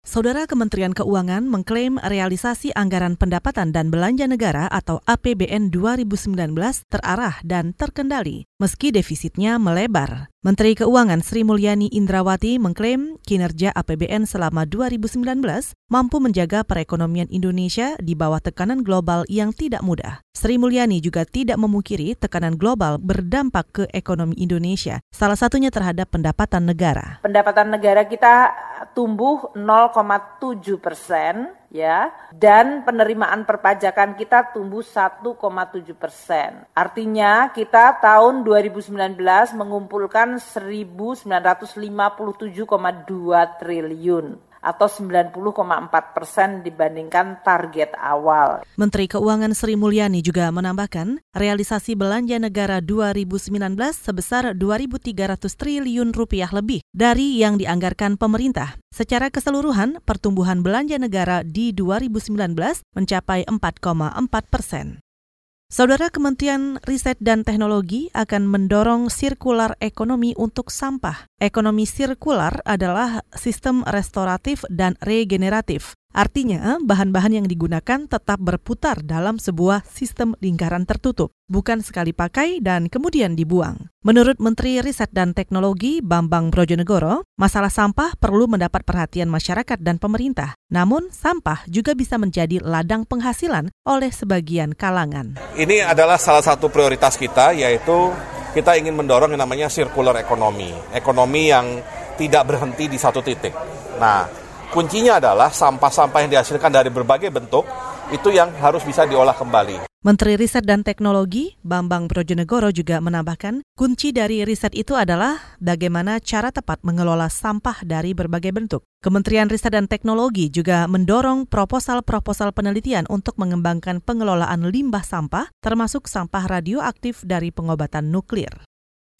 Saudara Kementerian Keuangan mengklaim realisasi anggaran pendapatan dan belanja negara atau APBN 2019 terarah dan terkendali, meski defisitnya melebar. Menteri Keuangan Sri Mulyani Indrawati mengklaim kinerja APBN selama 2019 mampu menjaga perekonomian Indonesia di bawah tekanan global yang tidak mudah. Sri Mulyani juga tidak memungkiri tekanan global berdampak ke ekonomi Indonesia, salah satunya terhadap pendapatan negara. Pendapatan negara kita tumbuh 0,7 persen ya dan penerimaan perpajakan kita tumbuh 1,7 persen. Artinya kita tahun 2019 mengumpulkan 1.957,2 triliun atau 90,4 persen dibandingkan target awal. Menteri Keuangan Sri Mulyani juga menambahkan, realisasi belanja negara 2019 sebesar 2.300 triliun rupiah lebih dari yang dianggarkan pemerintah. Secara keseluruhan, pertumbuhan belanja negara di 2019 mencapai 4,4 persen. Saudara Kementerian Riset dan Teknologi akan mendorong sirkular ekonomi untuk sampah. Ekonomi sirkular adalah sistem restoratif dan regeneratif Artinya, bahan-bahan yang digunakan tetap berputar dalam sebuah sistem lingkaran tertutup, bukan sekali pakai dan kemudian dibuang. Menurut Menteri Riset dan Teknologi Bambang Brojonegoro, masalah sampah perlu mendapat perhatian masyarakat dan pemerintah. Namun, sampah juga bisa menjadi ladang penghasilan oleh sebagian kalangan. Ini adalah salah satu prioritas kita, yaitu kita ingin mendorong yang namanya circular economy, ekonomi yang tidak berhenti di satu titik. Nah, kuncinya adalah sampah-sampah yang dihasilkan dari berbagai bentuk itu yang harus bisa diolah kembali. Menteri Riset dan Teknologi Bambang Brojonegoro juga menambahkan, kunci dari riset itu adalah bagaimana cara tepat mengelola sampah dari berbagai bentuk. Kementerian Riset dan Teknologi juga mendorong proposal-proposal penelitian untuk mengembangkan pengelolaan limbah sampah, termasuk sampah radioaktif dari pengobatan nuklir.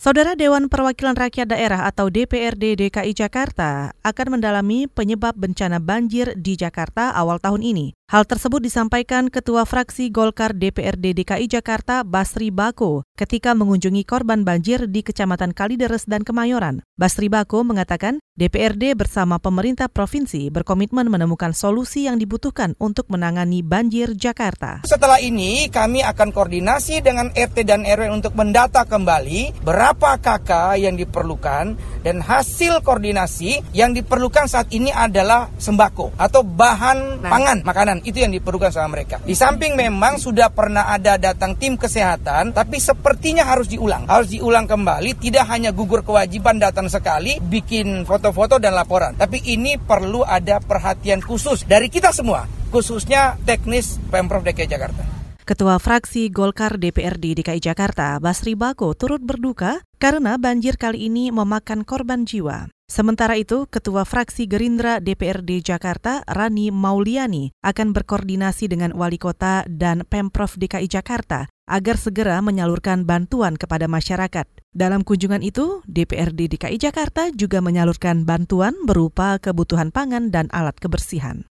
Saudara Dewan Perwakilan Rakyat Daerah atau DPRD DKI Jakarta akan mendalami penyebab bencana banjir di Jakarta awal tahun ini. Hal tersebut disampaikan Ketua Fraksi Golkar DPRD DKI Jakarta Basri Bako ketika mengunjungi korban banjir di Kecamatan Kalideres dan Kemayoran. Basri Bako mengatakan DPRD bersama pemerintah provinsi berkomitmen menemukan solusi yang dibutuhkan untuk menangani banjir Jakarta. Setelah ini kami akan koordinasi dengan RT dan RW untuk mendata kembali berapa KK yang diperlukan dan hasil koordinasi yang diperlukan saat ini adalah sembako atau bahan pangan makanan itu yang diperlukan sama mereka. Di samping memang sudah pernah ada datang tim kesehatan, tapi sepertinya harus diulang. Harus diulang kembali, tidak hanya gugur kewajiban datang sekali, bikin foto-foto dan laporan. Tapi ini perlu ada perhatian khusus dari kita semua, khususnya teknis Pemprov DKI Jakarta. Ketua Fraksi Golkar DPRD DKI Jakarta, Basri Bako, turut berduka karena banjir kali ini memakan korban jiwa. Sementara itu, Ketua Fraksi Gerindra DPRD Jakarta, Rani Mauliani, akan berkoordinasi dengan Wali Kota dan Pemprov DKI Jakarta agar segera menyalurkan bantuan kepada masyarakat. Dalam kunjungan itu, DPRD DKI Jakarta juga menyalurkan bantuan berupa kebutuhan pangan dan alat kebersihan.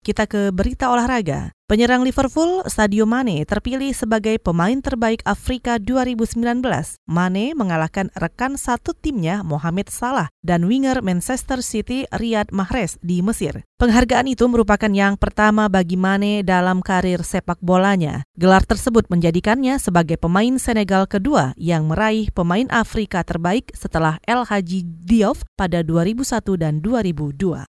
Kita ke berita olahraga. Penyerang Liverpool, Sadio Mane, terpilih sebagai pemain terbaik Afrika 2019. Mane mengalahkan rekan satu timnya Mohamed Salah dan winger Manchester City Riyad Mahrez di Mesir. Penghargaan itu merupakan yang pertama bagi Mane dalam karir sepak bolanya. Gelar tersebut menjadikannya sebagai pemain Senegal kedua yang meraih pemain Afrika terbaik setelah El Hadji Diouf pada 2001 dan 2002.